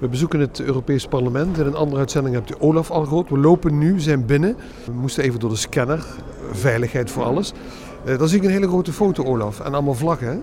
We bezoeken het Europees Parlement. In een andere uitzending hebt u Olaf al gehoord. We lopen nu, zijn binnen. We moesten even door de scanner. Veiligheid voor alles. Uh, dan zie ik een hele grote foto, Olaf. En allemaal vlaggen?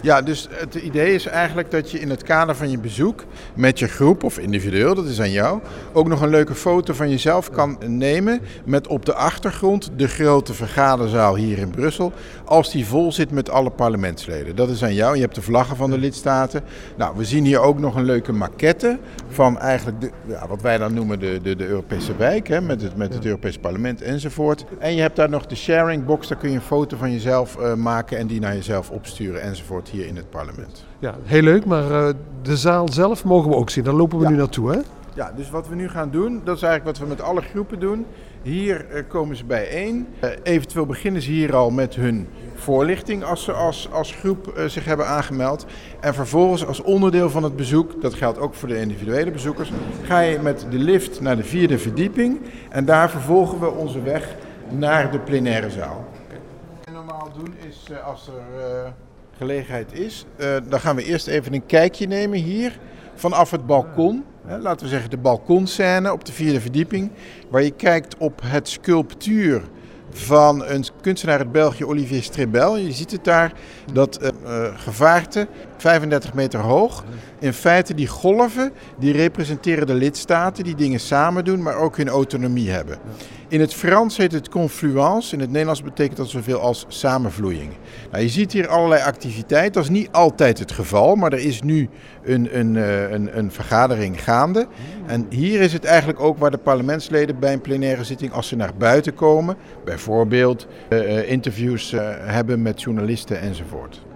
Ja, dus het idee is eigenlijk dat je in het kader van je bezoek met je groep of individueel, dat is aan jou, ook nog een leuke foto van jezelf kan nemen met op de achtergrond de grote vergaderzaal hier in Brussel, als die vol zit met alle parlementsleden. Dat is aan jou. Je hebt de vlaggen van de lidstaten. Nou, we zien hier ook nog een leuke maquette van eigenlijk de, ja, wat wij dan noemen de, de, de Europese wijk, hè, met, het, met het Europees Parlement enzovoort. En je hebt daar nog de sharing box, daar kun je een foto van jezelf uh, maken en die naar jezelf opsturen enzovoort hier in het parlement. Ja, heel leuk, maar uh, de zaal zelf mogen we ook zien. Daar lopen we ja. nu naartoe, hè? Ja, dus wat we nu gaan doen, dat is eigenlijk wat we met alle groepen doen. Hier uh, komen ze bijeen. Uh, eventueel beginnen ze hier al met hun voorlichting als ze als, als groep zich hebben aangemeld. En vervolgens als onderdeel van het bezoek, dat geldt ook voor de individuele bezoekers, ga je met de lift naar de vierde verdieping. En daar vervolgen we onze weg naar de plenaire zaal. Wat we normaal doen is als er gelegenheid is, uh, dan gaan we eerst even een kijkje nemen hier vanaf het balkon. Laten we zeggen de balkonscène op de vierde verdieping, waar je kijkt op het sculptuur van een kunstenaar uit België, Olivier Strebel. Je ziet het daar, dat uh, uh, gevaarte, 35 meter hoog. In feite die golven, die representeren de lidstaten die dingen samen doen, maar ook hun autonomie hebben. In het Frans heet het confluence, in het Nederlands betekent dat zoveel als samenvloeiing. Nou, je ziet hier allerlei activiteit, dat is niet altijd het geval, maar er is nu een, een, een, een vergadering gaande. En hier is het eigenlijk ook waar de parlementsleden bij een plenaire zitting, als ze naar buiten komen, bijvoorbeeld uh, interviews uh, hebben met journalisten enzovoort.